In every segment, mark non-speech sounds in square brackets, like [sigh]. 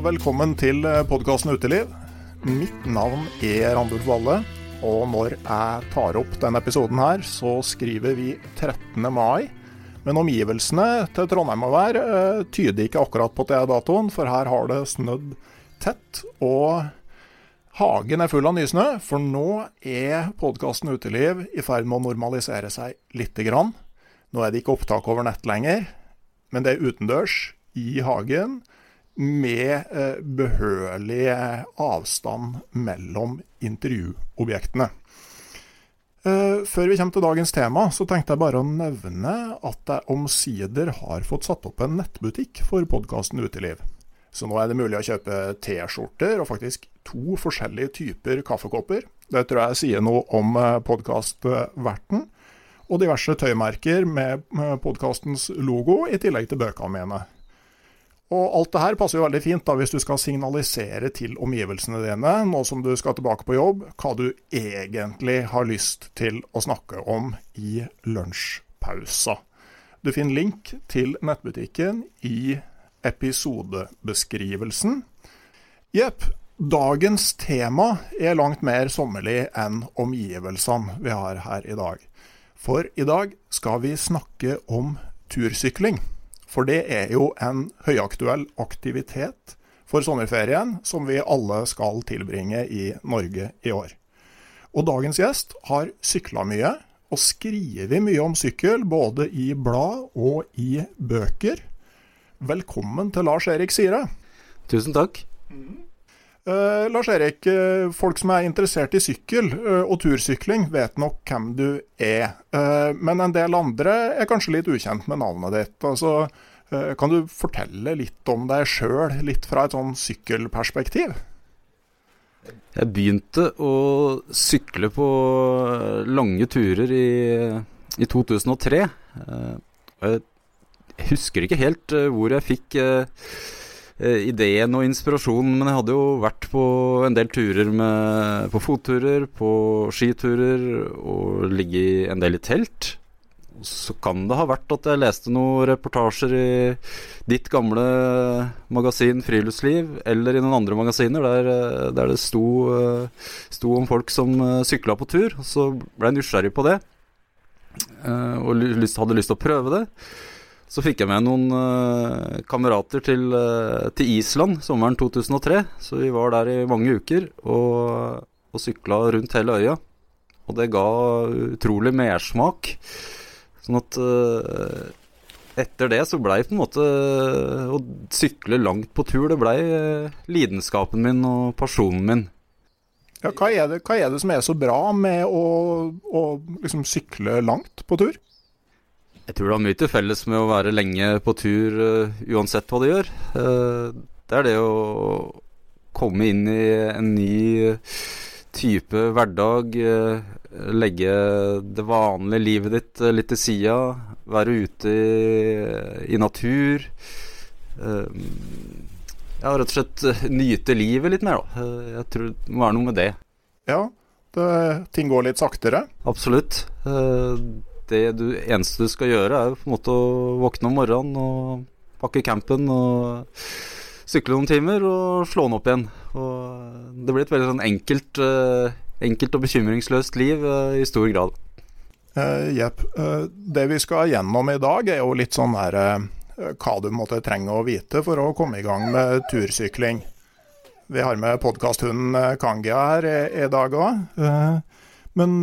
Velkommen til podkasten Uteliv. Mitt navn er Randulf Valle, og når jeg tar opp denne episoden her, så skriver vi 13. mai. Men omgivelsene til Trondheim og vær eh, tyder ikke akkurat på at det datoen, for her har det snødd tett. Og hagen er full av nysnø, for nå er podkasten Uteliv i ferd med å normalisere seg lite grann. Nå er det ikke opptak over nett lenger, men det er utendørs i hagen med eh, behørig avstand mellom intervjuobjektene. Eh, før vi kommer til dagens tema, så tenkte jeg bare å nevne at jeg omsider har fått satt opp en nettbutikk for podkasten Uteliv. Så nå er det mulig å kjøpe T-skjorter og faktisk to forskjellige typer kaffekopper. Det tror jeg sier noe om eh, podkastverten. Og diverse tøymerker med podkastens logo, i tillegg til bøkene mine. Og alt det her passer jo veldig fint da hvis du skal signalisere til omgivelsene dine, nå som du skal tilbake på jobb, hva du egentlig har lyst til å snakke om i lunsjpausa. Du finner link til nettbutikken i episodebeskrivelsen. Jepp, dagens tema er langt mer sommerlig enn omgivelsene vi har her i dag. For i dag skal vi snakke om tursykling. For det er jo en høyaktuell aktivitet for sommerferien som vi alle skal tilbringe i Norge i år. Og dagens gjest har sykla mye og skrevet mye om sykkel, både i blad og i bøker. Velkommen til Lars Erik Sire. Tusen takk. Uh, Lars Erik, uh, folk som er interessert i sykkel uh, og tursykling, vet nok hvem du er. men en del andre er kanskje litt ukjent med navnet ditt. Altså, kan du fortelle litt om deg sjøl, litt fra et sånn sykkelperspektiv? Jeg begynte å sykle på lange turer i, i 2003. Jeg husker ikke helt hvor jeg fikk ideen og inspirasjonen, men jeg hadde jo vært på en del turer med, på fotturer, på skiturer og ligget i en del i telt. Så kan det ha vært at jeg leste noen reportasjer i ditt gamle magasin Friluftsliv, eller i noen andre magasiner der, der det sto, sto, om folk som sykla på tur. Så ble jeg nysgjerrig på det, og hadde lyst til å prøve det. Så fikk jeg med noen uh, kamerater til, uh, til, Island sommeren 2003. Så vi var der i mange uker og, og sykla rundt hele øya. Og det ga utrolig mersmak. Sånn at uh, etter det så blei på en måte å sykle langt på tur, det blei lidenskapen min og personen min. Ja, hva, er det, hva, er det, som er så bra med å, å liksom sykle langt på tur? Jeg tror det har mye til felles med å være lenge på tur uh, uansett hva du gjør. Uh, det er det å komme inn i en ny type hverdag. Uh, legge det vanlige livet ditt litt til sida. Være ute i, i natur. ja, rett og slett nyte livet litt mer, da. jeg tror det må være noe med det. Ja, det, ting går litt saktere? Absolutt det du, eneste du skal gjøre, er på en måte å våkne om morgenen og pakke campen og sykle noen timer og slå den opp igjen. Og det blir et veldig sånn enkelt, uh, enkelt og bekymringsløst liv uh, i stor grad. Uh, Jepp. Uh, det vi skal gjennom i dag, er jo litt sånn her hva du måtte trenge å vite for å komme i gang med tursykling. Vi har med podkasthunden Kangia her i, i dag òg. Men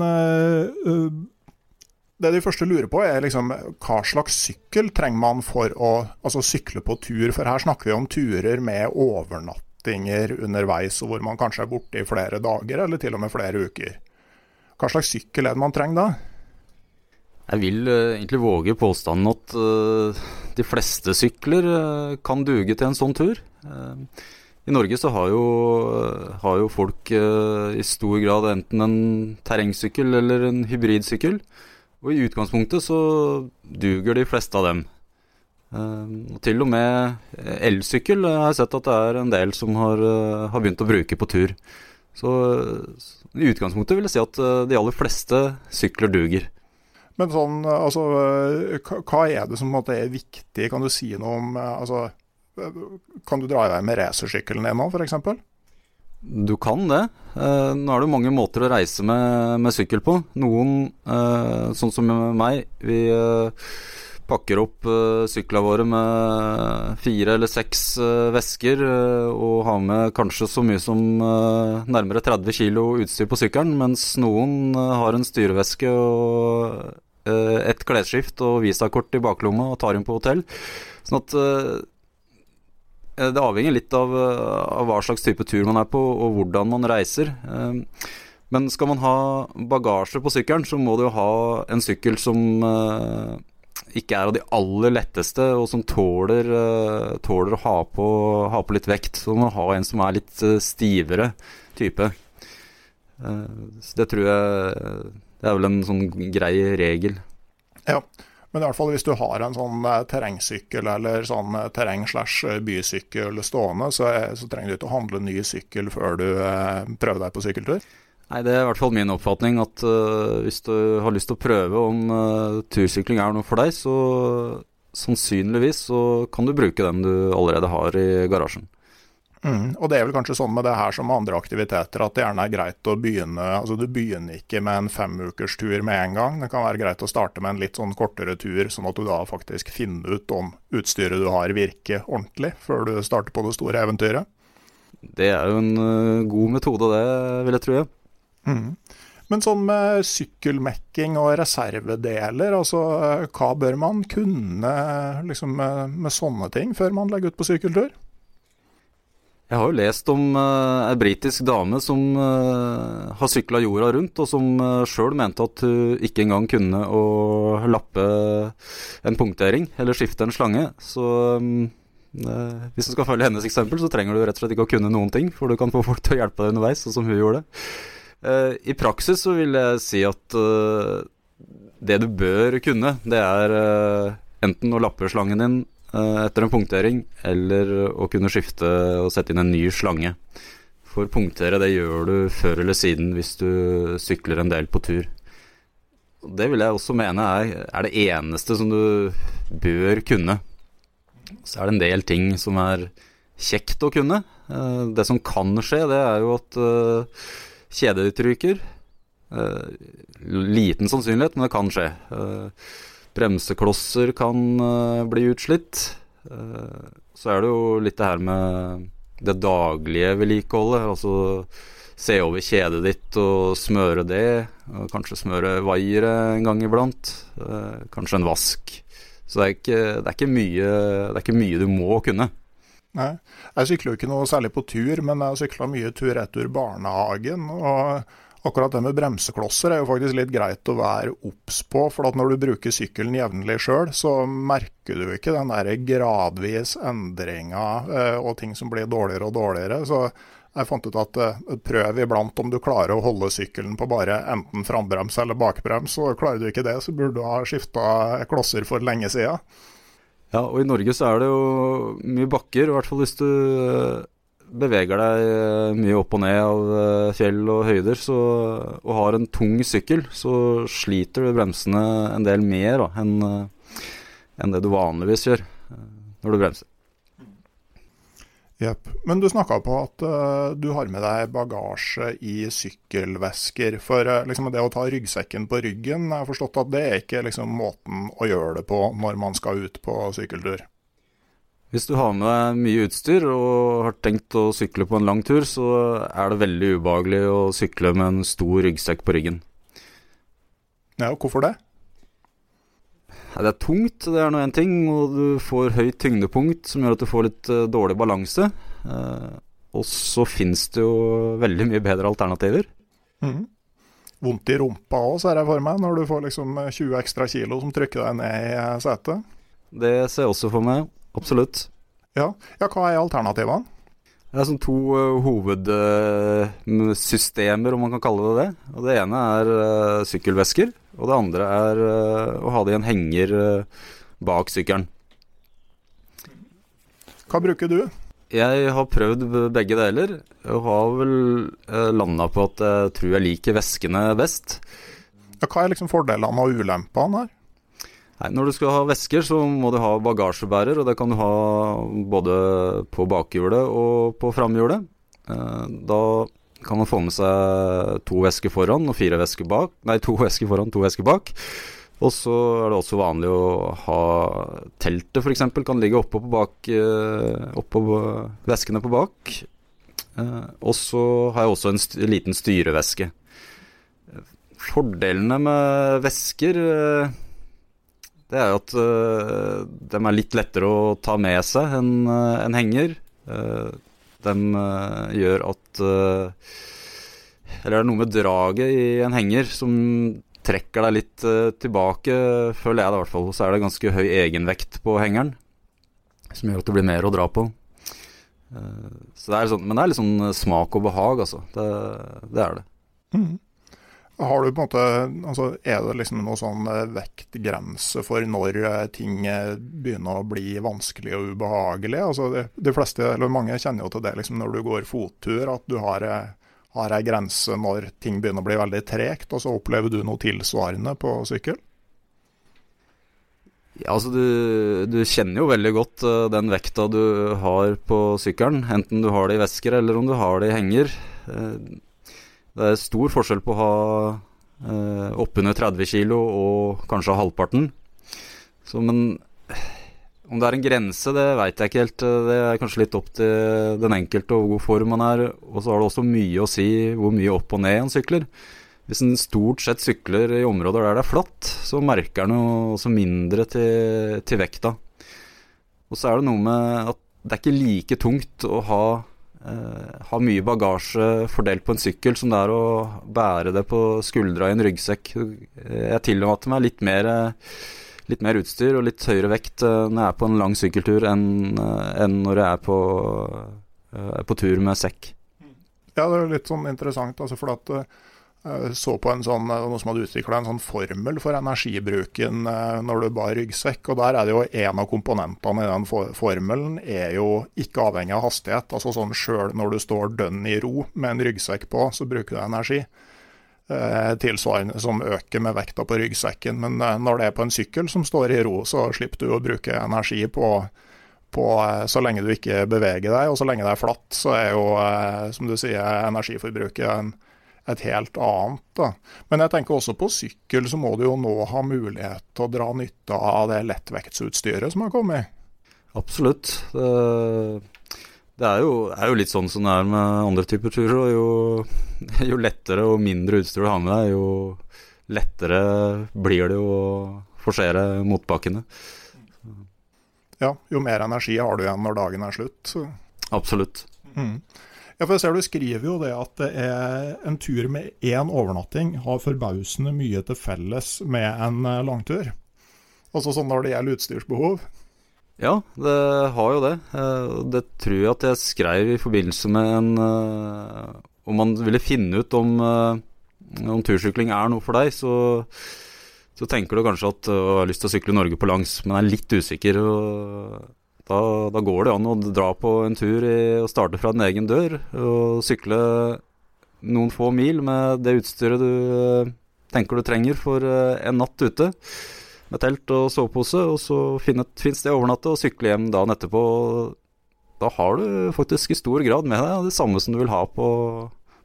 det de første lurer på, er liksom hva slags sykkel trenger man for å altså, sykle på tur? For her snakker vi om turer med overnattinger underveis, og hvor man kanskje er borte i flere dager, eller til og med flere uker. Hva slags sykkel er det man trenger da? Jeg vil uh, egentlig våge påstanden at uh, de fleste sykler uh, kan duge til en sånn tur. I Norge så har jo, har jo folk i stor grad enten en terrengsykkel eller en hybridsykkel. Og i utgangspunktet så duger de fleste av dem. Uh, til og med elsykkel har jeg sett at det er en del som har, uh, har begynt å bruke på tur. Så i utgangspunktet vil jeg si at eh, de aller fleste sykler duger. Men sånn, altså, hva er det som er viktig? Kan du si noe om altså, Kan du dra i vei med racersykkelen din nå, f.eks.? Du kan det. Eh, nå er det mange måter å reise med, med sykkel på. Noen, eh, sånn som meg, vi eh, pakker opp eh, syklene våre med fire eller seks eh, vesker eh, og har med kanskje så mye som nærmere 30 kg utstyr på sykkelen, mens noen har en styreveske og et klesskift og visakort i baklomma og tar inn på hotell. Sånn at det avhenger litt av, eh, av, hva slags type tur man er på, og hvordan man reiser. Eh, men skal man ha bagasje på sykkelen, så må du ha en sykkel som ikke er av de aller letteste, og som tåler, tåler å ha på, ha på, litt vekt. Så man må ha en som er litt stivere type. Så det tror jeg Det er vel en sånn grei regel. Ja. Men i hvert fall hvis du har en sånn eh, terrengsykkel eller sånn eh, terreng-slash-bysykkel stående, så, så, trenger du ikke å handle ny sykkel før du eh, prøver deg på sykkeltur. Nei, Det er i hvert fall min oppfatning at uh, hvis du har lyst til å prøve om uh, tursykling er noe for deg, så sannsynligvis så kan du bruke den du allerede har i garasjen. Mm, og det er vel kanskje sånn med det her som med andre aktiviteter, at det gjerne er greit å begynne Altså du begynner ikke med en femukerstur med en gang. Det kan være greit å starte med en litt sånn kortere tur, sånn at du da faktisk finner ut om utstyret du har virker ordentlig, før du starter på det store eventyret. Det er jo en uh, god metode, det vil jeg tro. Mm. Men sånn med sykkelmekking og reservedeler, altså hva bør man kunne liksom, med, med sånne ting før man legger ut på sykkeltur? Jeg har jo lest om uh, ei britisk dame som uh, har sykla jorda rundt, og som uh, sjøl mente at hun ikke engang kunne å lappe en punktering eller skifte en slange. Så um, uh, hvis du skal følge hennes eksempel, så trenger du rett og slett ikke å kunne noen ting, for du kan få folk til å hjelpe deg underveis, sånn som hun gjorde. I praksis så vil jeg si at det du bør kunne, det er enten å lappe slangen din Eh, etter en punktering, eller å kunne skifte og sette inn en ny slange. For punktere, det gjør du før eller siden hvis du sykler en del på tur. Det vil jeg også mene er, er det eneste som du bør kunne. Så er det en del ting som er kjekt å kunne. Eh, det som kan skje, det er jo at eh, kjedet ditt ryker. Liten sannsynlighet, men det kan skje. Bremseklosser kan uh, bli utslitt. Uh, så er det jo litt det her med det daglige vedlikeholdet. Altså se over kjedet ditt og smøre det. Og kanskje smøre vaiere en gang iblant. Uh, kanskje en vask. Så det er ikke, det er mye, det er ikke mye, du må kunne. Nei. Jeg sykler jo ikke noe særlig på tur, men jeg har sykla mye tur-retur barnehagen. og Akkurat det med bremseklosser er jo faktisk litt greit å være obs på. For når du bruker sykkelen jevnlig sjøl, så merker du ikke den der gradvis endringa eh, og ting som blir dårligere og dårligere. Så jeg fant ut at eh, prøv iblant om du klarer å holde sykkelen på bare enten frambrems eller bakbrems. Og klarer du ikke det, så burde du ha skifta klosser for lenge sida. Ja, og i Norge så er det jo mye bakker, i hvert fall hvis du beveger deg eh, mye opp og ned av eh, fjell og høyder, så, og har en tung sykkel, så sliter du bremsene en del mer da, enn en det du vanligvis gjør når du bremser. Jepp. Men du snakka på at uh, du har med deg bagasje i sykkelvesker. For uh, liksom det å ta ryggsekken på ryggen, jeg har forstått at det er ikke liksom, måten å gjøre det på når man skal ut på sykkeltur? Hvis du har med deg mye utstyr og har tenkt å sykle på en lang tur, så er det veldig ubehagelig å sykle med en stor ryggsekk på ryggen. Ja, hvorfor det? Det er tungt, det er nå én ting, og du får høyt tyngdepunkt som gjør at du får litt uh, dårlig balanse. Uh, og så finnes det jo veldig mye bedre alternativer. Mm. Vondt i rumpa òg, ser jeg for meg, når du får liksom 20 ekstra kilo som trykker deg ned i eh, setet. Det ser jeg også for meg, absolutt. Ja, ja hva er alternativene? Det er sånn to uh, hovedsystemer, om man kan kalle det det. Og det ene er uh, sykkelvesker, og det andre er uh, å ha det i en henger bak sykkelen. Hva bruker du? Jeg har prøvd begge deler, og har vel uh, landa på at jeg tror jeg liker veskene best. Ja, hva er liksom fordelene og ulempene her? Nei, Når du skal ha vesker, så må du ha bagasjebærer, og det kan du ha både på bakhjulet og på framhjulet. Eh, da kan man få med seg to vesker foran og fire vesker bak. Nei, to vesker foran, to vesker bak. Og så er det også vanlig å ha teltet, f.eks. Kan ligge oppå, på bak, eh, oppå veskene på bak. Eh, og så har jeg også en liten styreveske. Fordelene med vesker det er jo at uh, de er litt lettere å ta med seg enn uh, en henger. Uh, de uh, gjør at Eller det er noe med draget i en henger som trekker deg litt tilbake, føler jeg det i hvert fall. Så er det ganske høy egenvekt på hengeren, som gjør at det blir mer å dra på. så det er sånn, men det er litt sånn smak og behag, altså. Det, det er det. Mm. Har du på en måte, altså Er det liksom noe sånn eh, vektgrense for når eh, ting eh, begynner å bli vanskelig og ubehagelig? Altså de, de fleste, eller Mange kjenner jo til det liksom når du går fottur, at du har, har ei grense når ting begynner å bli veldig tregt. og så Opplever du noe tilsvarende på sykkel? Ja, altså du, du, kjenner jo veldig godt uh, den vekta du har på sykkelen. Enten du har det i vesker eller om du har det i henger. Uh, det er stor forskjell på å ha eh, oppunder 30 kg og kanskje halvparten. Så, men om det er en grense, det veit jeg ikke helt. Det er kanskje litt opp til den enkelte og hvor god form man er. Og så har det også mye å si hvor mye opp og ned en sykler. Hvis en stort sett sykler i områder der det er flatt, så merker en også mindre til, til vekta. Og så er det noe med at det er ikke like tungt å ha har mye bagasje fordelt på en sykkel som det er å bære det på skuldra i en ryggsekk. Jeg tillater meg litt mer, litt mer, utstyr og litt høyere vekt når jeg er på en lang sykkeltur enn, enn når jeg er på, på, tur med sekk. Ja, det er litt sånn interessant, altså for at Eh, så på en sånn, eh, noe som hadde utvikla en sånn formel for energibruken eh, når du bar ryggsekk. og der er det jo En av komponentene i den formelen er jo ikke avhengig av hastighet. altså sånn Sjøl når du står dønn i ro med en ryggsekk på, så bruker du energi. tilsvarende som øker med vekta på ryggsekken. Men når det er på en sykkel som står i ro, så slipper du å bruke energi på, på så lenge du ikke beveger deg. Og så lenge det er flatt, så er jo, som du sier, energiforbruket en et helt annet. Da. Men jeg tenker også på sykkel, så må du jo nå ha mulighet til å dra nytte av det lettvektsutstyret som har kommet. Absolutt. Det, det er, jo, er, jo, litt sånn som det er med andre typer turer. Jo, jo lettere og mindre utstyr du har med deg, jo lettere blir det å forsere motbakkene. ja, jo mer energi har du igjen når dagen er slutt. Absolutt. Mm. Ja, for jeg ser Du skriver jo det at det er en tur med én overnatting har forbausende mye til felles med en eh, langtur. Altså sånn når det gjelder utstyrsbehov. Ja, det har jo det. Eh, det tror jeg at jeg skrev i forbindelse med en eh, Om man ville finne ut om, om tursykling er noe for deg, så, så tenker du kanskje at du har lyst til å sykle Norge på langs, men er litt usikker. og da, da, går det an å dra på en tur i, og starte fra din egen dør og sykle noen få mil med det utstyret du uh, tenker du trenger for uh, en natt ute. Med telt og sovepose, og så finne et sted å overnatte og sykle hjem dagen etterpå. Da har du faktisk i stor grad med deg det samme som du vil ha på,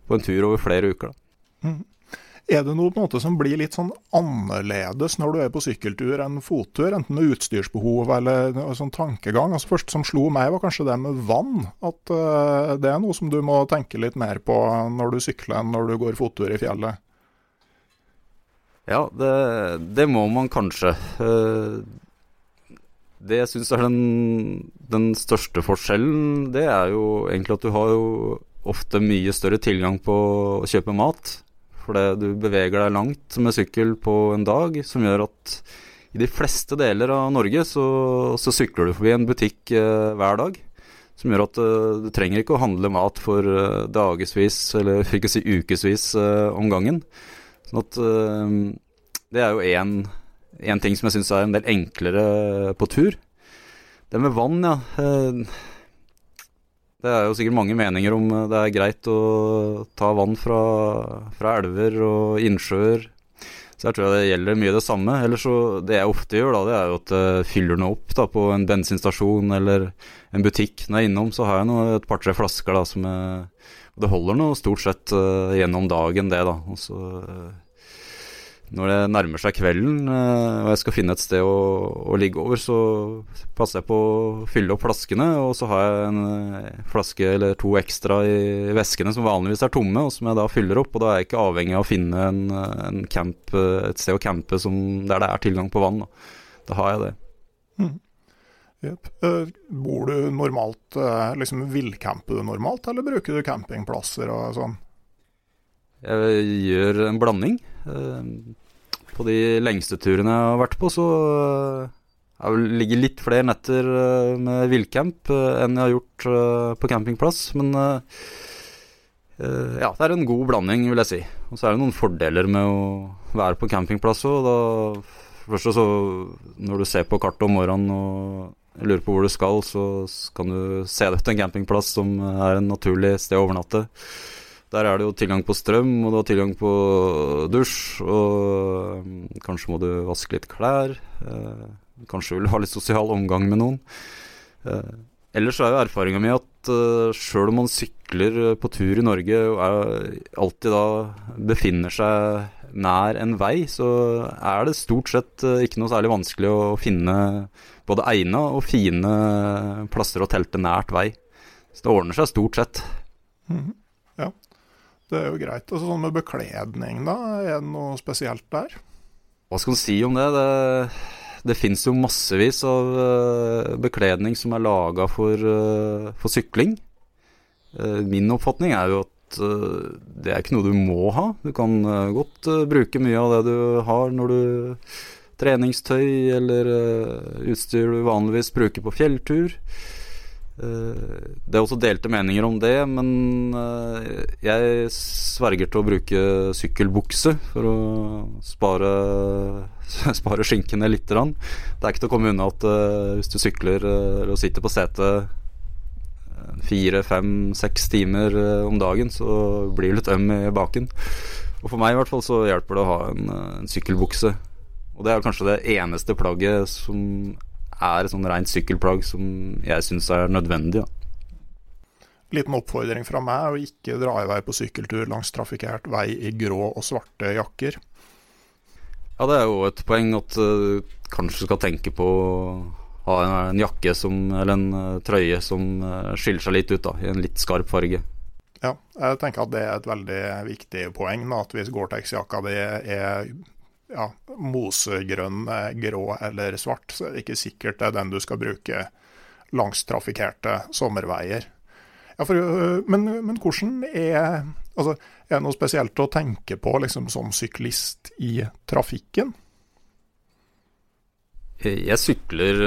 på en tur over flere uker. Da. Mm. Er det noe på en måte som blir litt sånn annerledes når du er på sykkeltur enn fottur, enten med utstyrsbehov eller sånn tankegang? Altså Først som slo meg, var kanskje det med vann. At uh, det er noe som du må tenke litt mer på når du sykler enn når du går fottur i fjellet. Ja, det, det må man kanskje. Uh, det jeg syns er den, den største forskjellen, det er jo egentlig at du har jo ofte mye større tilgang på å kjøpe mat. Fordi du beveger deg langt med sykkel på en dag, som gjør at i de fleste deler av Norge så, så sykler du forbi en butikk eh, hver dag. Som gjør at eh, du trenger ikke å handle mat for eh, dagevis, eller for ikke å si ukevis uh, om gangen. Sånn at uh, det er jo én ting som jeg syns er en del enklere på tur. Det med vann, ja. Det er jo sikkert mange meninger om det er greit å ta vann fra, fra elver og innsjøer. Så jeg tror det gjelder mye det samme. Eller så Det jeg ofte gjør, da, det er jo at jeg fyller noe opp da, på en bensinstasjon eller en butikk. Når jeg er innom, så har jeg noe, et par-tre flasker da, som jeg Det holder nå stort sett uh, gjennom dagen, det, da. Og så uh, når det nærmer seg kvelden uh, og jeg skal finne et sted å, å, ligge over, så passer jeg på å fylle opp flaskene. Og så har jeg en uh, flaske eller to ekstra i veskene som vanligvis er tomme, og som jeg da fyller opp. Og da er jeg ikke avhengig av å finne en, en camp, uh, et sted å campe som, der det er tilgang på vann. Da, da har jeg det. Mm. Yep. bor du normalt liksom Villcamper du normalt, eller bruker du campingplasser og sånn? Jeg gjør en blanding. På de lengste turene jeg har vært på, så jeg eh, ligger litt flere netter eh, med villcamp eh, enn jeg har gjort på campingplass. Men ja, det er en god blanding, vil jeg si. Og så er det noen fordeler med å være på campingplass òg. Først så, når du ser på kartet om morgenen og lurer på hvor du skal, så kan du se deg til en campingplass som er en naturlig sted å overnatte. Der er det jo tilgang på strøm, og du har tilgang på dusj, og um, kanskje må du vaske litt klær. Eh, kanskje vil du ha litt sosial omgang med noen. Eh, ellers er jo erfaringa mi at sjøl om man sykler på tur i Norge og alltid da befinner seg nær en vei, så er det stort sett ikke noe særlig vanskelig å finne både egna og fine plasser å telte nært vei. Så det ordner seg stort sett. Mm -hmm. Det er jo greit. Altså, sånn med bekledning, da, er det noe spesielt der? Hva skal man si om det? Det, det fins jo massevis av uh, bekledning som er laga for, uh, for, sykling. Uh, min oppfatning er jo at det er ikke noe du må ha. Du kan godt bruke mye av det du har når du Treningstøy eller utstyr du vanligvis bruker på fjelltur. Eh, det er også delte meninger om det, men eh, jeg sverger til å bruke sykkelbukse for å spare, [laughs] spare skinkene litt. Det er ikke til å komme unna at eh, hvis du sykler eller sitter på setet fire, fem, seks timer om dagen, så blir du litt øm i baken. Og for meg i hvert fall så hjelper det å ha en, en sykkelbukse. Og det er kanskje det eneste plagget som er et sånn rent sykkelplagg som jeg syns er nødvendig. Da. Liten oppfordring fra meg å ikke dra i vei på sykkeltur langs trafikkert vei i grå og svarte jakker. Ja, det er jo et poeng at uh, kanskje skal tenke på å ha en, en jakke som, eller en uh, trøye som uh, skiller seg litt ut, da, i en litt skarp farge. Ja, jeg tenker at det er et veldig viktig poeng. Da, at hvis Gore-Tex-jakka di er ja, mosegrønn, grå eller svart, så er det ikke sikkert det er den du skal bruke langs trafikkerte sommerveier. Ja, for, men, men, hvordan er altså, Er det noe spesielt å tenke på liksom, som syklist i trafikken? Jeg sykler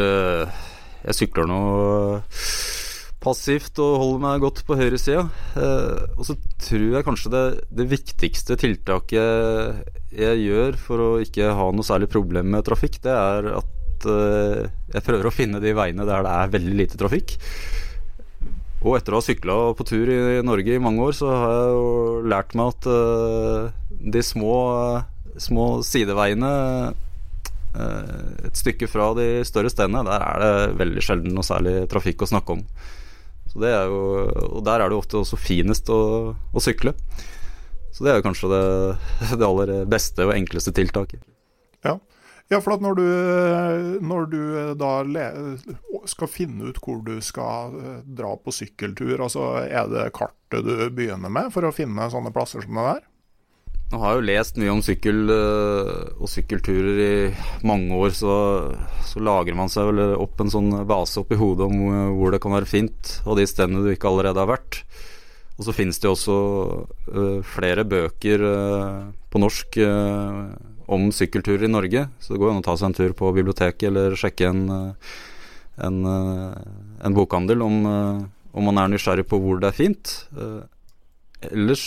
Jeg sykler nå passivt og holder meg godt på høyresida. Eh, og så tror jeg kanskje det, det, viktigste tiltaket jeg gjør for å ikke ha noe særlig problem med trafikk, det er at eh, jeg prøver å finne de veiene der det er veldig lite trafikk. Og etter å ha sykla på tur i Norge i mange år, så har jeg jo lært meg at eh, de små, små sideveiene uh, et stykke fra de større stedene, der er det veldig sjelden noe særlig trafikk å snakke om. Jo, og der er det jo ofte også finest å, å sykle. Så det er jo kanskje det, [laughs] det aller beste og enkleste tiltaket. Ja, ja for når du, når du da skal finne ut hvor du skal eh, dra på sykkeltur, altså er det kartet du begynner med for å finne sånne plasser som det der? Nå har jeg jo lest mye om sykkel eh, og sykkelturer i mange år, så, så lager man seg vel opp en sånn base oppi hodet om hvor det kan være fint, og de stedene du ikke allerede har vært. Og så finnes det også uh, flere bøker på norsk om sykkelturer i Norge, så det går an å ta seg en tur på biblioteket eller sjekke en, en, en bokhandel om, om, man er nysgjerrig på hvor det er fint. Ellers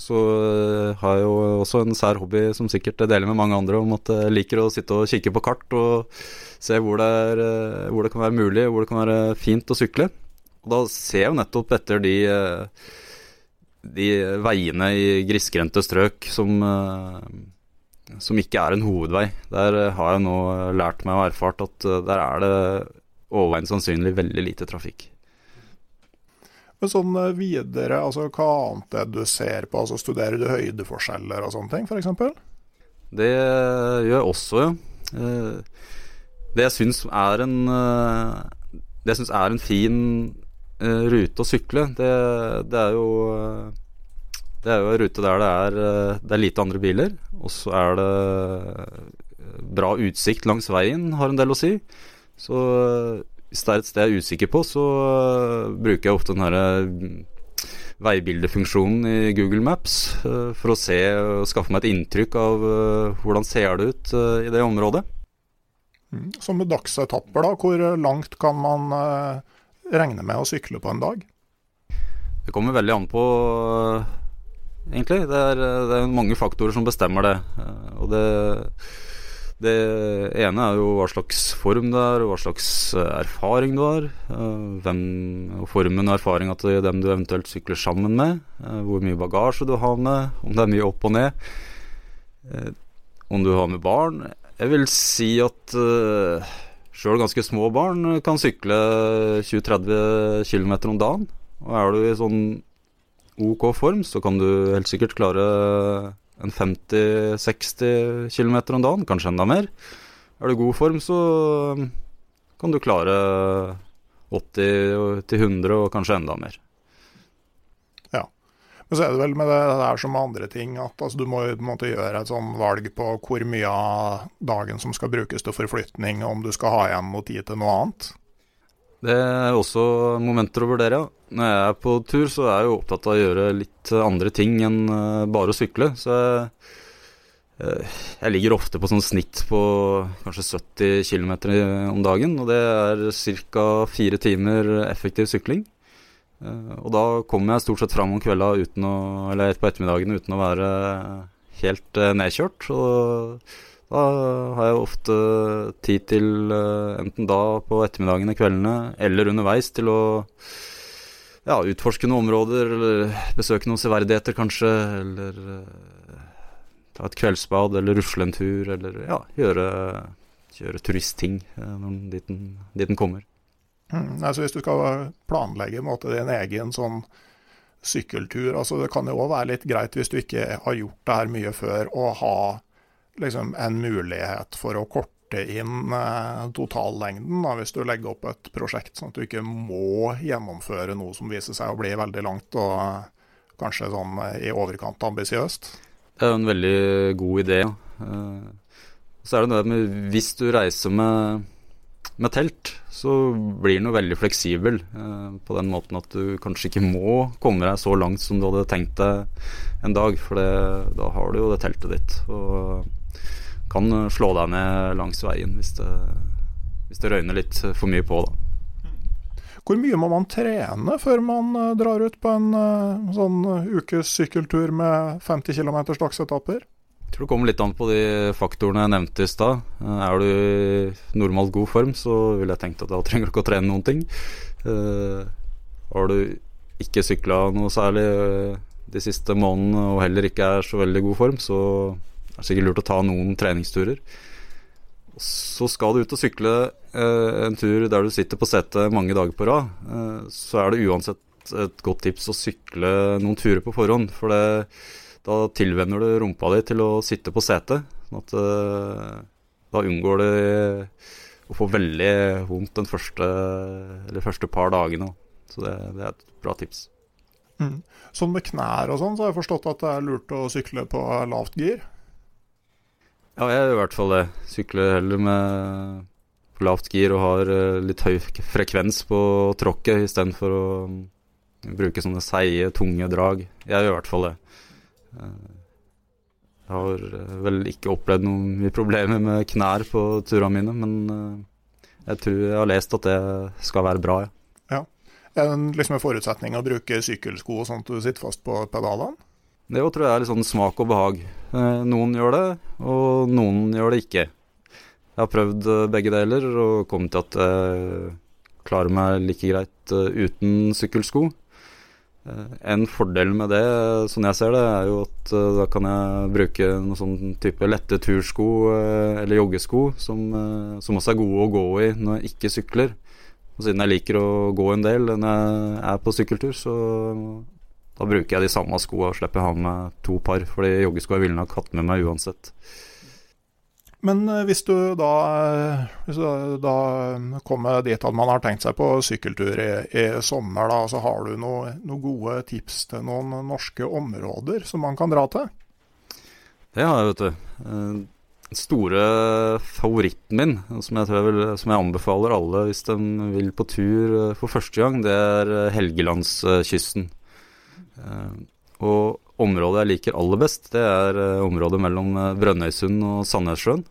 så eh, har jeg jo også en sær hobby som sikkert jeg deler med mange andre, om at jeg liker å sitte og kikke på kart og se hvor det, er, eh, hvor det kan være mulig, hvor det kan være fint å sykle. Og da ser jeg jo nettopp etter de, eh, de veiene i grisgrendte strøk som, som ikke er en hovedvei. Der har jeg nå lært meg og erfart at der er det overveiende sannsynlig veldig lite trafikk. Men sånn eh, videre, altså hva annet er det du ser på? altså Studerer du høydeforskjeller og sånne ting, f.eks.? Det gjør jeg også, ja. Eh, det jeg syns er en eh, Det jeg syns er en fin rute å sykle, det, det er jo det er jo en rute der det er, det er lite andre biler, og så er det bra utsikt langs veien, har en del å si. Så hvis det er et sted jeg er usikker på, så uh, bruker jeg ofte den herre uh, veibildefunksjonen i Google Maps uh, for å se og skaffe meg et inntrykk av hvordan ser det ut i det området. Mm. Som med dagsetapper, da, hvor langt kan man regne med å sykle på en dag? Det kommer veldig an på, egentlig. Det er, det er mange faktorer som bestemmer det. Og det det ene er jo hva slags form det er, og hva slags eh, erfaring du har. Eh, hvem, og formen og erfaringa til dem du eventuelt sykler sammen med. Eh, hvor mye bagasje du har med, om det er mye opp og ned. Om du har med barn. Jeg vil si at sjøl ganske små barn kan sykle 20-30 km om dagen. Og er du i sånn OK form, så kan du helt sikkert klare en 50-60 km om dagen, kanskje enda mer. Er du i god form, så um, kan du klare 80-100 og kanskje enda mer. Ja. Men så er det vel med det der som med andre ting, at altså, du må på en måte gjøre et sånn valg på hvor mye av dagen som skal brukes til forflytning, om du skal ha igjen noe tid til noe annet. Det er også momenter å vurdere. Når jeg er på tur, så er jeg jo opptatt av å gjøre litt andre ting enn eh, bare å sykle. Så jeg, eh, jeg ligger ofte på sånn snitt på kanskje 70 km om dagen. Og det er ca. fire timer effektiv sykling. Eh, og da kommer jeg stort sett fram om kvelda uten å, eller på ettermiddagen uten å være helt nedkjørt. Og da har jeg ofte tid til, enten da på ettermiddagene, kveldene, eller underveis, til å ja, utforske noen områder, eller besøke noen severdigheter, kanskje. Eller uh, ta et kveldsbad, eller rusle en tur, eller ja, gjøre, gjøre turistting uh, dit, den, dit den kommer. Mm, altså Hvis du skal planlegge måte, din egen sånn sykkeltur altså Det kan jo òg være litt greit hvis du ikke har gjort det her mye før, å ha liksom, en mulighet for å korte inn eh, totallengden da, hvis du legger opp et prosjekt, sånn at du ikke må gjennomføre noe som viser seg å bli veldig langt og eh, kanskje sånn eh, i overkant ambisiøst. Det er jo en veldig god idé. så er det det med Hvis du reiser med, med telt, så blir den jo veldig fleksibel. på den måten at du kanskje ikke må komme deg så langt som du hadde tenkt deg en dag. For det, da har du jo det teltet ditt. Og kan slå deg ned langs veien hvis det, hvis det røyner litt for mye på. da. Hvor mye må man trene før man eh, drar ut på en uh, sånn ukes sykkeltur med 50 km dagsetapper? Jeg tror det kommer litt an på de faktorene jeg nevnte i stad. Eh, er du i normalt god form, så ville jeg tenkt at da trenger du ikke å trene noen ting. Uh, har du ikke sykla noe særlig de siste månedene og heller ikke er så veldig god form, så er sikkert lurt å ta noen treningsturer. Så skal du ut og sykle eh, en tur der du sitter på setet mange dager på rad, eh, så er det uansett et godt tips å sykle noen turer på forhånd. For det, da tilvenner du rumpa di til å sitte på setet. Sånn at eh, da unngår du å få veldig vondt den første, eller første par dagene. Så det, det, er et bra tips. Mm. Sånn med knær og sånn, så har jeg forstått at det er lurt å sykle på lavt gir? Ja, jeg gjør i hvert fall det. Sykler heller med lavt gir og har eh, litt høy frekvens på tråkket istedenfor å mm, bruke sånne seige, tunge drag. Jeg gjør i hvert fall det. Eh, jeg har eh, vel ikke opplevd noen mye problemer med knær på turene mine, men jeg tror jeg har lest at det skal være bra, ja. ja. Er det liksom en forutsetning å bruke sykkelsko sånn at du sitter fast på pedalene? Det tror jeg er litt sånn smak og behag. Eh, noen gjør det, og noen gjør det ikke. Jeg har prøvd eh, begge deler og kommet til at jeg klarer meg like greit eh, uten sykkelsko. En fordel med det, sånn jeg ser det, er jo at da kan jeg bruke noen sånn type lette tursko eller joggesko som, som også er gode å gå i når jeg ikke sykler. Og siden jeg liker å gå en del når jeg er på sykkeltur, så da bruker jeg de samme skoene og slipper å ha med to par, fordi joggeskoa ville nok hatt med meg uansett. Men eh, hvis du da, eh, hvis du da kommer dit at man har tenkt seg på sykkeltur i, i sommer, da, så har du noen noe gode tips til noen norske områder som man kan dra til? Det har jeg, vet du. Den eh, store favoritten min, som jeg, jeg vil, som jeg, anbefaler alle hvis de vil på tur for første gang, det er Helgelandskysten. Eh, og området jeg liker aller best, det er eh, området mellom eh, Brønnøysund og Sandnessjøen.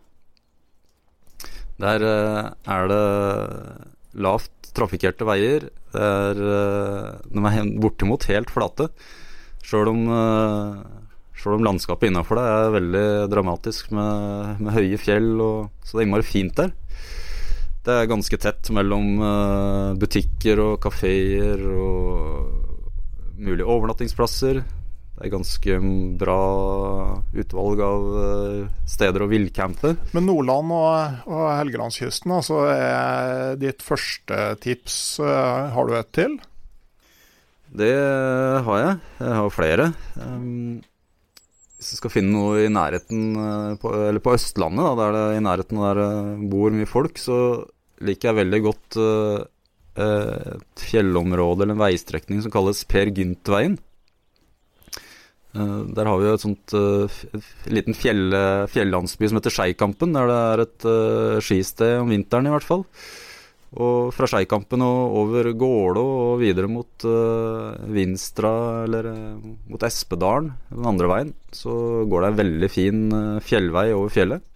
Der er det lavt trafikkerte veier. Det er, de er bortimot helt flate. Sjøl om, selv om landskapet innafor det er veldig dramatisk med, med høye fjell, og, så det er innmari fint der. Det er ganske tett mellom butikker og kafeer og mulige overnattingsplasser. Det er ganske bra utvalg av eh, steder å villcampe. Men Nordland og, og Helgelandskysten, altså er ditt første tips. Eh, har du et til? Det har jeg. Jeg har flere. Um, hvis du skal finne noe i nærheten eh, på, Eller på Østlandet, da, der det i nærheten der det bor mye folk, så liker jeg veldig godt uh, et fjellområde eller en veistrekning som kalles Per Gynt-veien. Eh, der har vi jo et sånt et liten fjell, fjellandsby som heter Skeikampen, der det er et skisted om vinteren i hvert fall. Og fra Skeikampen og over Gålå og videre mot Vinstra eller mot Espedalen, den andre veien, så går det en veldig fin fjellvei over fjellet.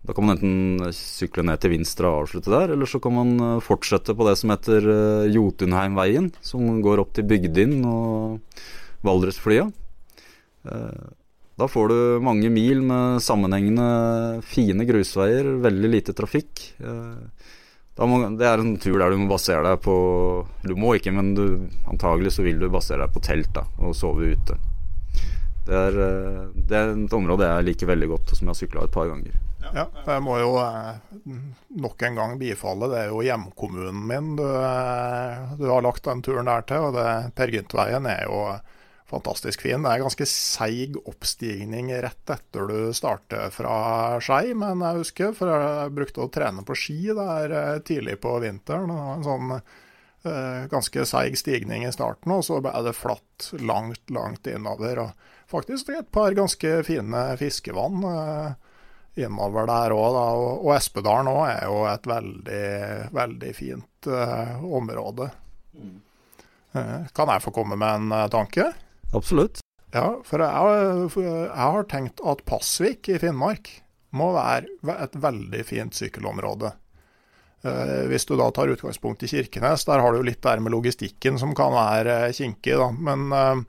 Da kan man enten sykle ned til Vinstra og avslutte der, eller så kan man eh, fortsette på det som heter eh, Jotunheimveien, som går opp til Bygdin og Valdresflya. Eh, da får du mange mil med sammenhengende fine grusveier, veldig lite trafikk. Må, det er en tur der du må basere deg på Du må ikke, men du, antagelig så vil du basere deg på telt da, og sove ute. Det er, det er et område jeg liker veldig godt, og som jeg har sykla et par ganger. Ja, jeg må jo eh, nok en gang bifalle. Det er jo hjemkommunen min du, eh, du har lagt den turen der til. og det, Per Gynt-veien er jo fantastisk fin. Det er ganske seig oppstigning rett etter du starter fra Skei, men jeg husker, for jeg brukte å trene på ski der eh, tidlig på vinteren. Det var en sånn ganske seig stigning i starten, og så ble det flatt langt, langt innover. Og faktisk et par ganske fine fiskevann innover der òg, og, og Espedalen òg er jo et veldig, veldig fint uh, område. Uh, kan jeg få komme med en uh, tanke? Absolutt. Ja, for jeg, for jeg har tenkt at Pasvik i Finnmark må være et veldig fint sykkelområde. Eh, hvis du da tar utgangspunkt i Kirkenes, der har du jo litt der med logistikken som kan være kinkig, da. Men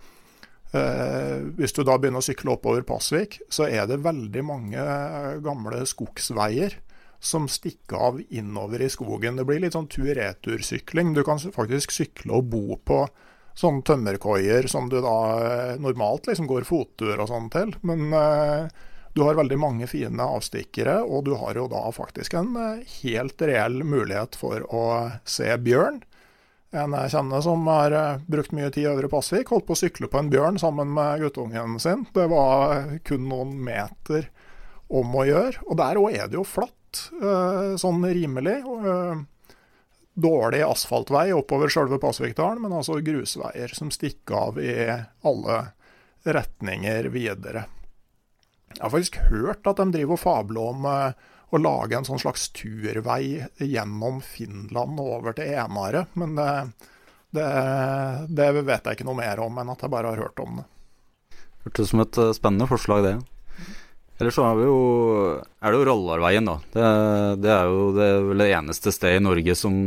hvis du da begynner å sykle oppover Pasvik, så er det veldig mange eh, gamle skogsveier som stikker av innover i skogen. Det blir litt sånn tur-retur-sykling. Du kan faktisk sykle og bo på sånne tømmerkoier som du da eh, normalt liksom går fottur og sånn til. Men eh, du har veldig mange fine avstikkere, og du har jo da faktisk en eh, helt reell mulighet for å se bjørn. En jeg kjenner som har eh, brukt mye tid i Pasvik, holdt på å sykle på en bjørn sammen med guttungen sin. Det var kun noen meter om å gjøre. Og der òg er det jo flatt, eh, sånn rimelig. Eh, dårlig asfaltvei oppover sjølve Pasvikdalen, men altså grusveier som stikker av i alle retninger videre. Jeg har faktisk hørt at de driver og fabler om eh, å lage en sånn slags turvei gjennom Finland og over til Enare, men det, det, det vet jeg ikke noe mer om enn at jeg bare har hørt om det. Hørtes som et eh, spennende forslag, det. Ellers så er, vi jo, er det jo Rollarveien, da. Det, det, er jo det, vel det eneste stedet i Norge som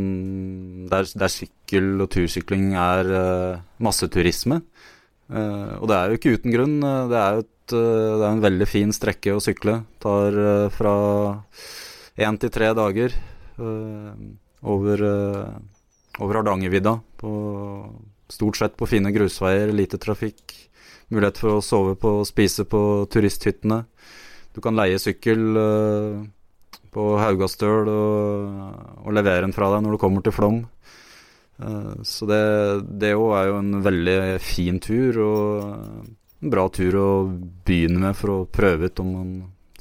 der, der sykkel og tursykling er uh, masseturisme. Uh, og det er jo ikke uten grunn. Det er jo et, det er en veldig fin strekke å sykle. Tar fra én til tre dager over, over Hardangervidda. Stort sett på fine grusveier, lite trafikk. Mulighet for å sove på og spise på turisthyttene. Du kan leie sykkel på Haugastøl og, og, levere den fra deg når du kommer til Flåm. Uh, så det òg er jo en veldig fin tur, og en bra tur å begynne med for å prøve ut om man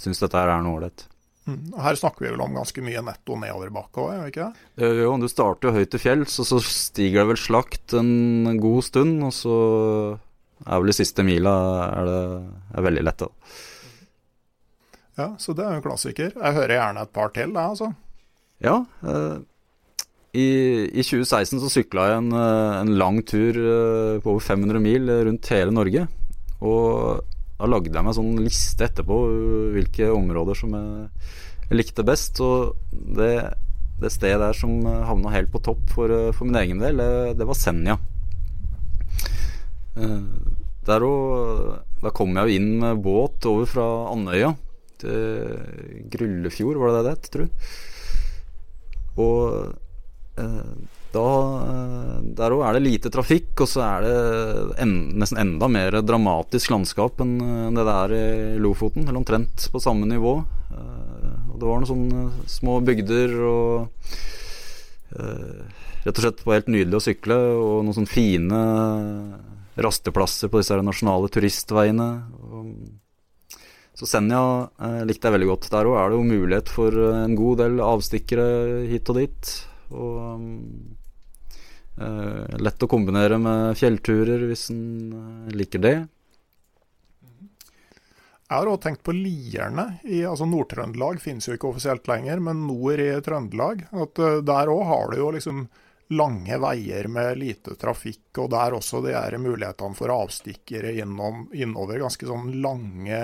syns dette er noe ålreit. Mm. Her snakker vi vel om ganske mye netto nedoverbakke òg, gjør vi ikke det? Jo, du starter jo høyt til fjells, og så stiger det vel slakt en god stund, og så er vel i siste mila er det er veldig lett. da. Ja, så det er jo en klassiker. Jeg hører gjerne et par til, da, altså. Ja. Eh, i, i, 2016 så sykla jeg en, eh, en, lang tur eh, på over 500 mil rundt hele Norge. Og da lagde jeg meg en sånn liste etterpå hvilke områder som jeg, likte best. Og det, det, stedet der som havna helt på topp for, for min egen del, det var Senja. Der og, da kom jeg jo inn med båt over fra Andøya til Grullefjord, var det det det tror jeg. Og eh, da Der òg er det lite trafikk, og så er det en, nesten enda mer dramatisk landskap enn det det er i Lofoten. Eller omtrent på samme nivå. Eh, og det var noen sånne små bygder og eh, Rett og slett var helt nydelig å sykle, og noen sånne fine rasteplasser på disse nasjonale turistveiene. Så Senja eh, likte jeg veldig godt. Der òg er det jo mulighet for eh, en god del avstikkere hit og dit. Og eh, lett å kombinere med fjellturer hvis en eh, liker det. Jeg har òg tenkt på Lierne. I, altså Nord-Trøndelag finnes jo ikke offisielt lenger, men nord i Trøndelag. At uh, Der òg har du jo liksom lange veier med lite trafikk, og der også de er mulighetene for avstikkere innom, innover ganske sånn lange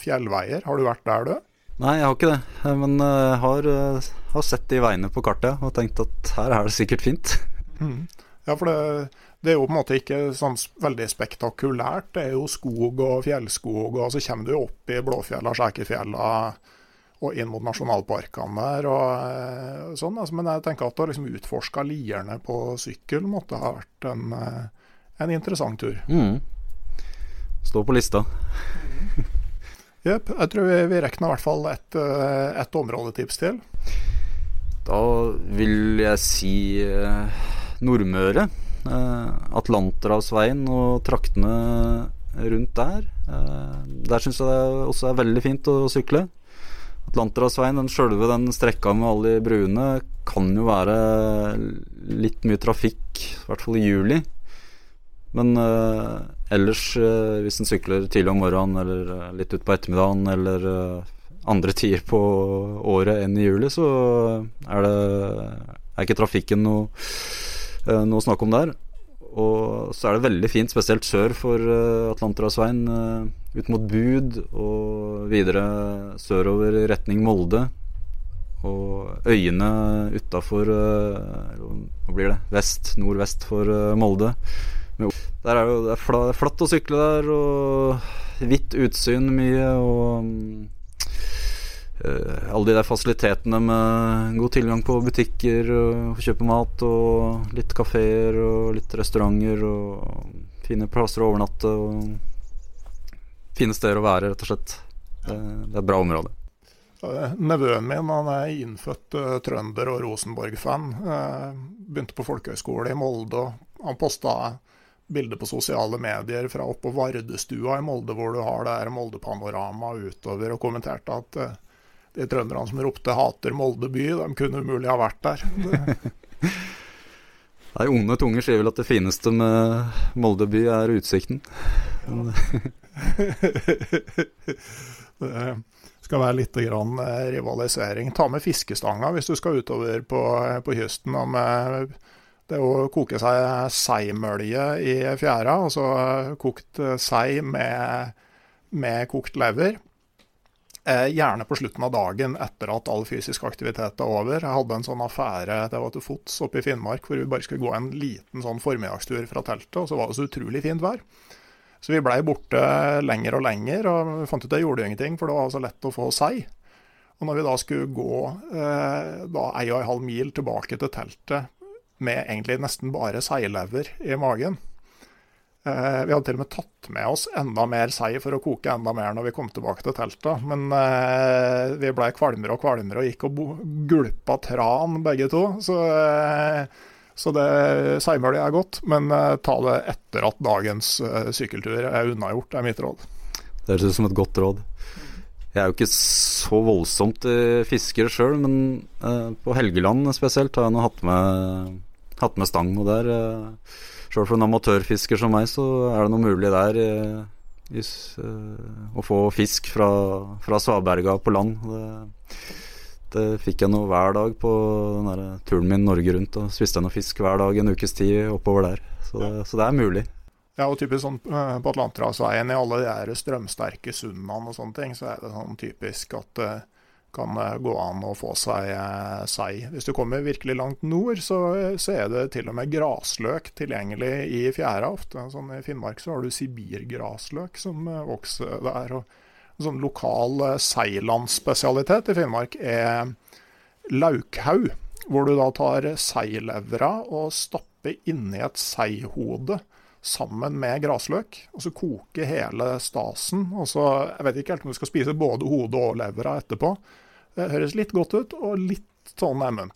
fjellveier. Har du vært der, du? Nei, jeg har ikke det. Eh, men jeg eh, har, eh, har sett de veiene på kartet og tenkt at her er det sikkert fint. [laughs] Mm. Ja, for det, det, er jo på en måte ikke sånn veldig spektakulært. Det er jo skog og fjellskog, og så kommer du opp i Blåfjella, Skjækerfjella og inn mot nasjonalparkene der. og eh, sånn, altså, Men jeg tenker at å liksom utforske Lierne på sykkel måtte ha vært en, eh, en interessant tur. Mm. Stå på lista. [laughs] Jepp. Jeg tror vi, vi rekker i hvert fall ett eh, et områdetips til. Da vil jeg si Nordmøre. Eh, Atlanterhavsveien og traktene rundt der. Eh, der syns jeg det også er veldig fint å sykle. Atlanterhavsveien, den sjølve den strekka med alle de bruene, kan jo være litt mye trafikk, i hvert fall i juli. Men uh, ellers, uh, hvis en sykler tidlig om morgenen eller uh, litt utpå ettermiddagen eller andre tider på året enn i juli, så er det er ikke trafikken noe, noe å snakke om der. Og så er det veldig fint, spesielt sør for Atlanterhavsveien, ut mot Bud og videre sørover i retning Molde. Og øyene utafor Hva blir det? Vest, nordvest for Molde der er jo, det er flatt å sykle der, og hvitt utsyn mye, og uh, alle de der fasilitetene med god tilgang på butikker og kjøpe mat, og litt kafeer og litt restauranter, og fine plasser å overnatte, og fine steder å være, rett og slett. Det, det er et bra område. Nevøen min han er innfødt uh, trønder og Rosenborg-fan. Uh, begynte på folkehøyskole i Molde. og Han posta bilder på sosiale medier fra oppå Vardestua i Molde, hvor du har det her Molde-panorama utover, og kommenterte at uh, de trønderne som ropte 'hater Molde by', de kunne umulig ha vært der. [laughs] Nei, Onde tunger sier vel at det fineste med Molde by er utsikten. [laughs] det skal være litt grann eh, rivalisering. Ta med fiskestanga hvis du skal utover på, på kysten. Med det er å koke seg seimølje i fjæra, altså kokt sei med, med kokt lever. Eh, gjerne på slutten av dagen etter at all fysisk aktivitet er over. Jeg hadde en sånn affære det var til fots oppe i Finnmark hvor vi bare skulle gå en liten sånn formiddagstur fra teltet, og så var det så utrolig fint vær. Så vi blei borte lenger og lenger, og vi fant ut at det gjorde ingenting, for det var så lett å få sei. Og når vi da skulle gå eh, da ei og ei halv mil tilbake til teltet med egentlig nesten bare seilever i magen. Eh, vi hadde til og med tatt med oss enda mer sei for å koke enda mer når vi kom tilbake til teltet. Men eh, vi blei kvalmere og kvalmere og gikk og gulpa tran begge to. Så, eh, så det seimølet er godt, men eh, ta det etter at dagens eh, sykkeltur er unnagjort, er mitt råd. Det høres ut som et godt råd. Jeg er jo ikke så voldsomt fisker sjøl, men eh, på Helgeland spesielt har jeg nå hatt med hatt med stang. Og der, sjøl for en amatørfisker som meg, så er det noe mulig der uh, is, uh, å få fisk fra, fra svaberga på land. Det, det fikk jeg nå hver dag på turen min Norge rundt. Og spiste jeg noe fisk hver dag en ukes tid oppover der. Så det, så det er mulig. Ja, og typisk sånn på Atlanterhavsveien i alle de der strømsterke sundene og sånne ting, så er det sånn typisk at kan eh, gå an å få seg seg. sei. Hvis du kommer virkelig langt nord, så, så er det til og med grasløk tilgjengelig i fjæra ofte. Sånn I Finnmark så har du sibirgrasløk som eh, vokser der. og En sånn lokal seilandsspesialitet i Finnmark er laukhaug, hvor du da tar seilevra og stapper inni et seihode sammen med grasløk, og så koke hele stasen. og så, Jeg vet ikke helt om du skal spise både hodet og levra etterpå. Det høres litt godt ut, og litt sånn er munnen.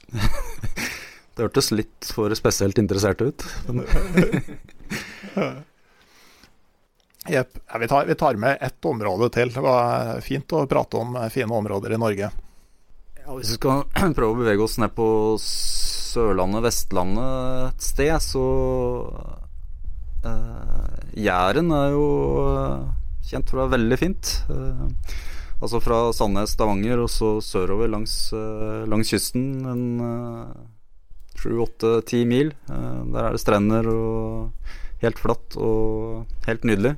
[laughs] det hørtes litt for spesielt interessert ut. [laughs] Jepp. Ja, vi, vi, tar med ett område til. Det var fint å prate om fine områder i Norge. Ja, hvis vi skal [clears throat] prøve å bevege oss ned på Sørlandet, Vestlandet et sted, så uh, Jæren er jo uh, kjent for å være veldig fint. Uh, Altså fra Sandnes, Stavanger og så sørover langs, eh, langs kysten. En eh, sju, åtte, ti mil. Eh, der er det strender og helt flatt og helt nydelig.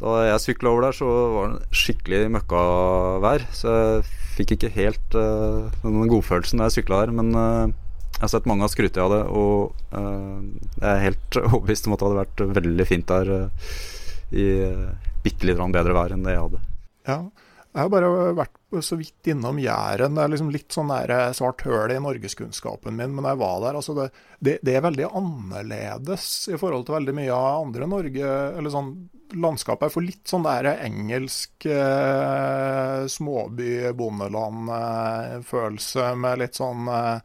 Da jeg sykla over der, så var det skikkelig møkkavær. Så jeg fikk ikke helt uh, den godfølelsen da jeg sykla der. Men uh, jeg har sett mange har skrytt av det, og uh, jeg er helt [laughs] overbevist om at det hadde vært veldig fint der uh, i bitte litt bedre vær enn det jeg hadde. Ja, jeg har bare vært så vidt innom Jæren. Det er liksom litt sånn der svart høl i norgeskunnskapen min. Men jeg var der, altså det, det, det, er veldig annerledes i forhold til veldig mye av andre Norge. eller sånn Landskapet Jeg får litt sånn der engelsk eh, småby-bondeland-følelse eh, med litt sånn eh,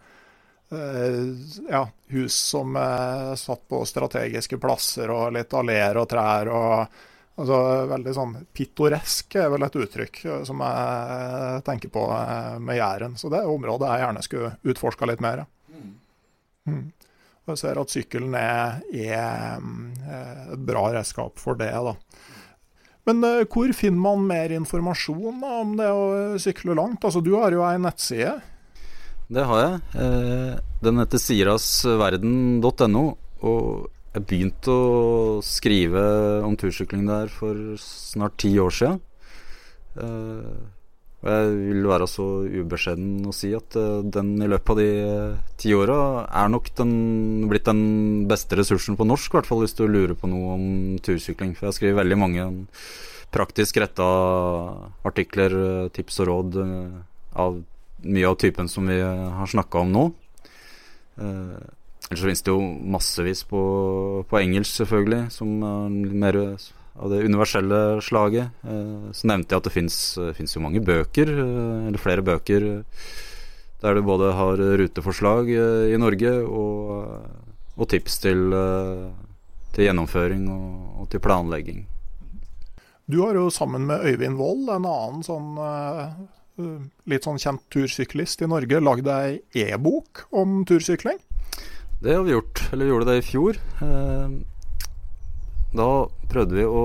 eh, ja, hus som er satt på strategiske plasser, og litt alleer og trær. og Altså, veldig sånn pittoresk er vel et uttrykk eh, som jeg tenker på eh, med Jæren. Så det er området jeg gjerne skulle utforska litt mer. Mm. Og jeg ser at sykkelen er, er eh, et bra redskap for det. da. Men hvor finner man mer informasjon da, om det å sykle langt? Altså, Du har jo ei nettside. Det har jeg. Eh, den heter sirasverden.no. Og jeg begynte å skrive om tursykling der for snart ti år sia. Og jeg vil være så ubeskjeden å si at uh, den i løpet av de uh, ti åra er nok den, blitt den beste ressursen på norsk, i hvert fall hvis du lurer på noe om tursykling. For jeg skriver veldig mange praktisk retta artikler, tips og råd av mye av typen som vi har snakka om nå. Ellers så finnes det jo massevis på, på engelsk, selvfølgelig, som er mer av det universelle slaget. Eh, så nevnte jeg at det fins eh, jo mange bøker, eh, eller flere bøker, der du både har ruteforslag i Norge og, og tips til, til gjennomføring og, og, til planlegging. Du har jo sammen med Øyvind Wold, en annen sånn litt sånn kjent tursyklist i Norge, lagd ei e-bok om tursykling? Det har vi gjort. Eller vi gjorde det i fjor. Da prøvde vi å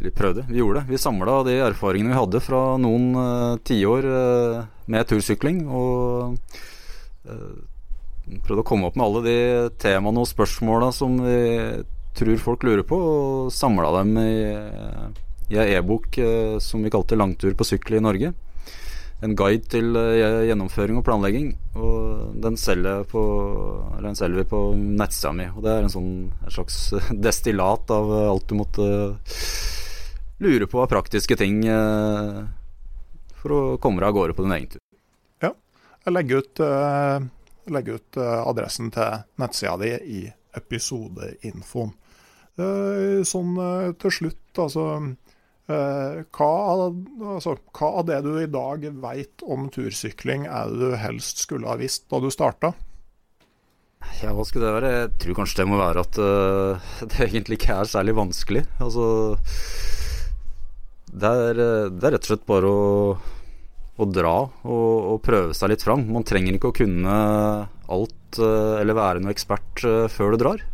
Eller prøvde, vi gjorde det. Vi samla de erfaringene vi hadde fra noen uh, tiår uh, med tursykling. Og uh, prøvde å komme opp med alle de temaene og spørsmåla som vi tror folk lurer på, og samla dem i, i ei e-bok som vi kalte 'Langtur på sykkel i Norge' en guide til uh, gjennomføring og planlegging. Og den selger, på, den selger vi på nettsida mi. Og det er en sånn, en slags [laughs] destillat av alt du måtte lure på av praktiske ting uh, for å komme deg av gårde på din egen tur. Ja. Jeg legger ut, jeg legger ut adressen til nettsida di i episodeinfoen. Sånn til slutt, altså Eh, hva, altså, hva, av det du i dag veit om tursykling er det du helst skulle ha visst da du starta? Ja, hva skulle det være? Jeg tror kanskje det må være at uh, [laughs] det egentlig ikke er særlig vanskelig. Altså Det er, det er rett og slett bare å, å dra og, og, prøve seg litt fram. Man trenger ikke å kunne alt uh, eller være noe ekspert uh, før du drar.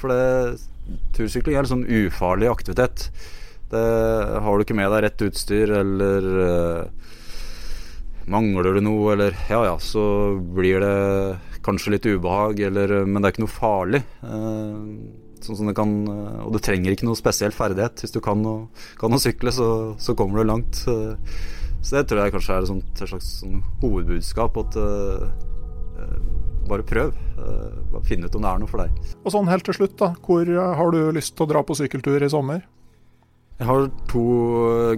for det, tursykling er en sånn ufarlig aktivitet. Det, har du ikke med deg rett utstyr, eller uh, mangler du noe, eller ja ja, så blir det kanskje litt ubehag, eller, men det er ikke noe farlig. Uh, sånn som det kan, og du trenger ikke noe spesiell ferdighet. Hvis du kan å, kan å sykle, så, så, kommer du langt. så det tror jeg kanskje er et slags sånn hovedbudskap. At bare prøv. bare finn ut om det er noe for deg. Og sånn helt til slutt, da. Hvor har du lyst til å dra på sykkeltur i sommer? Jeg har to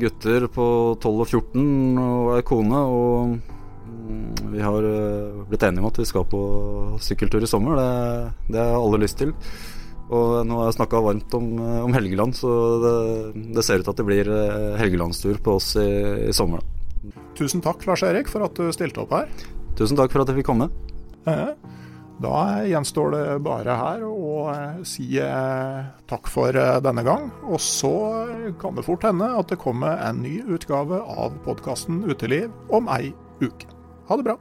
gutter på 12 og 14 og ei kone. Og mm, vi har eh, blitt enige om at vi skal på sykkeltur i sommer. Det, det har alle lyst til. Og nå har jeg snakka varmt om, eh, om, Helgeland, så det, det, ser ut til at det blir eh, helgelandstur på oss i, i sommer. Tusen takk, Lars Erik, for at du stilte opp her. Tusen takk for at jeg fikk komme. Ja. Da gjenstår det bare her å eh, si eh, takk for eh, denne gang. Og så kan det fort hende at det kommer en ny utgave av podkasten Uteliv om ei uke. Ha det bra.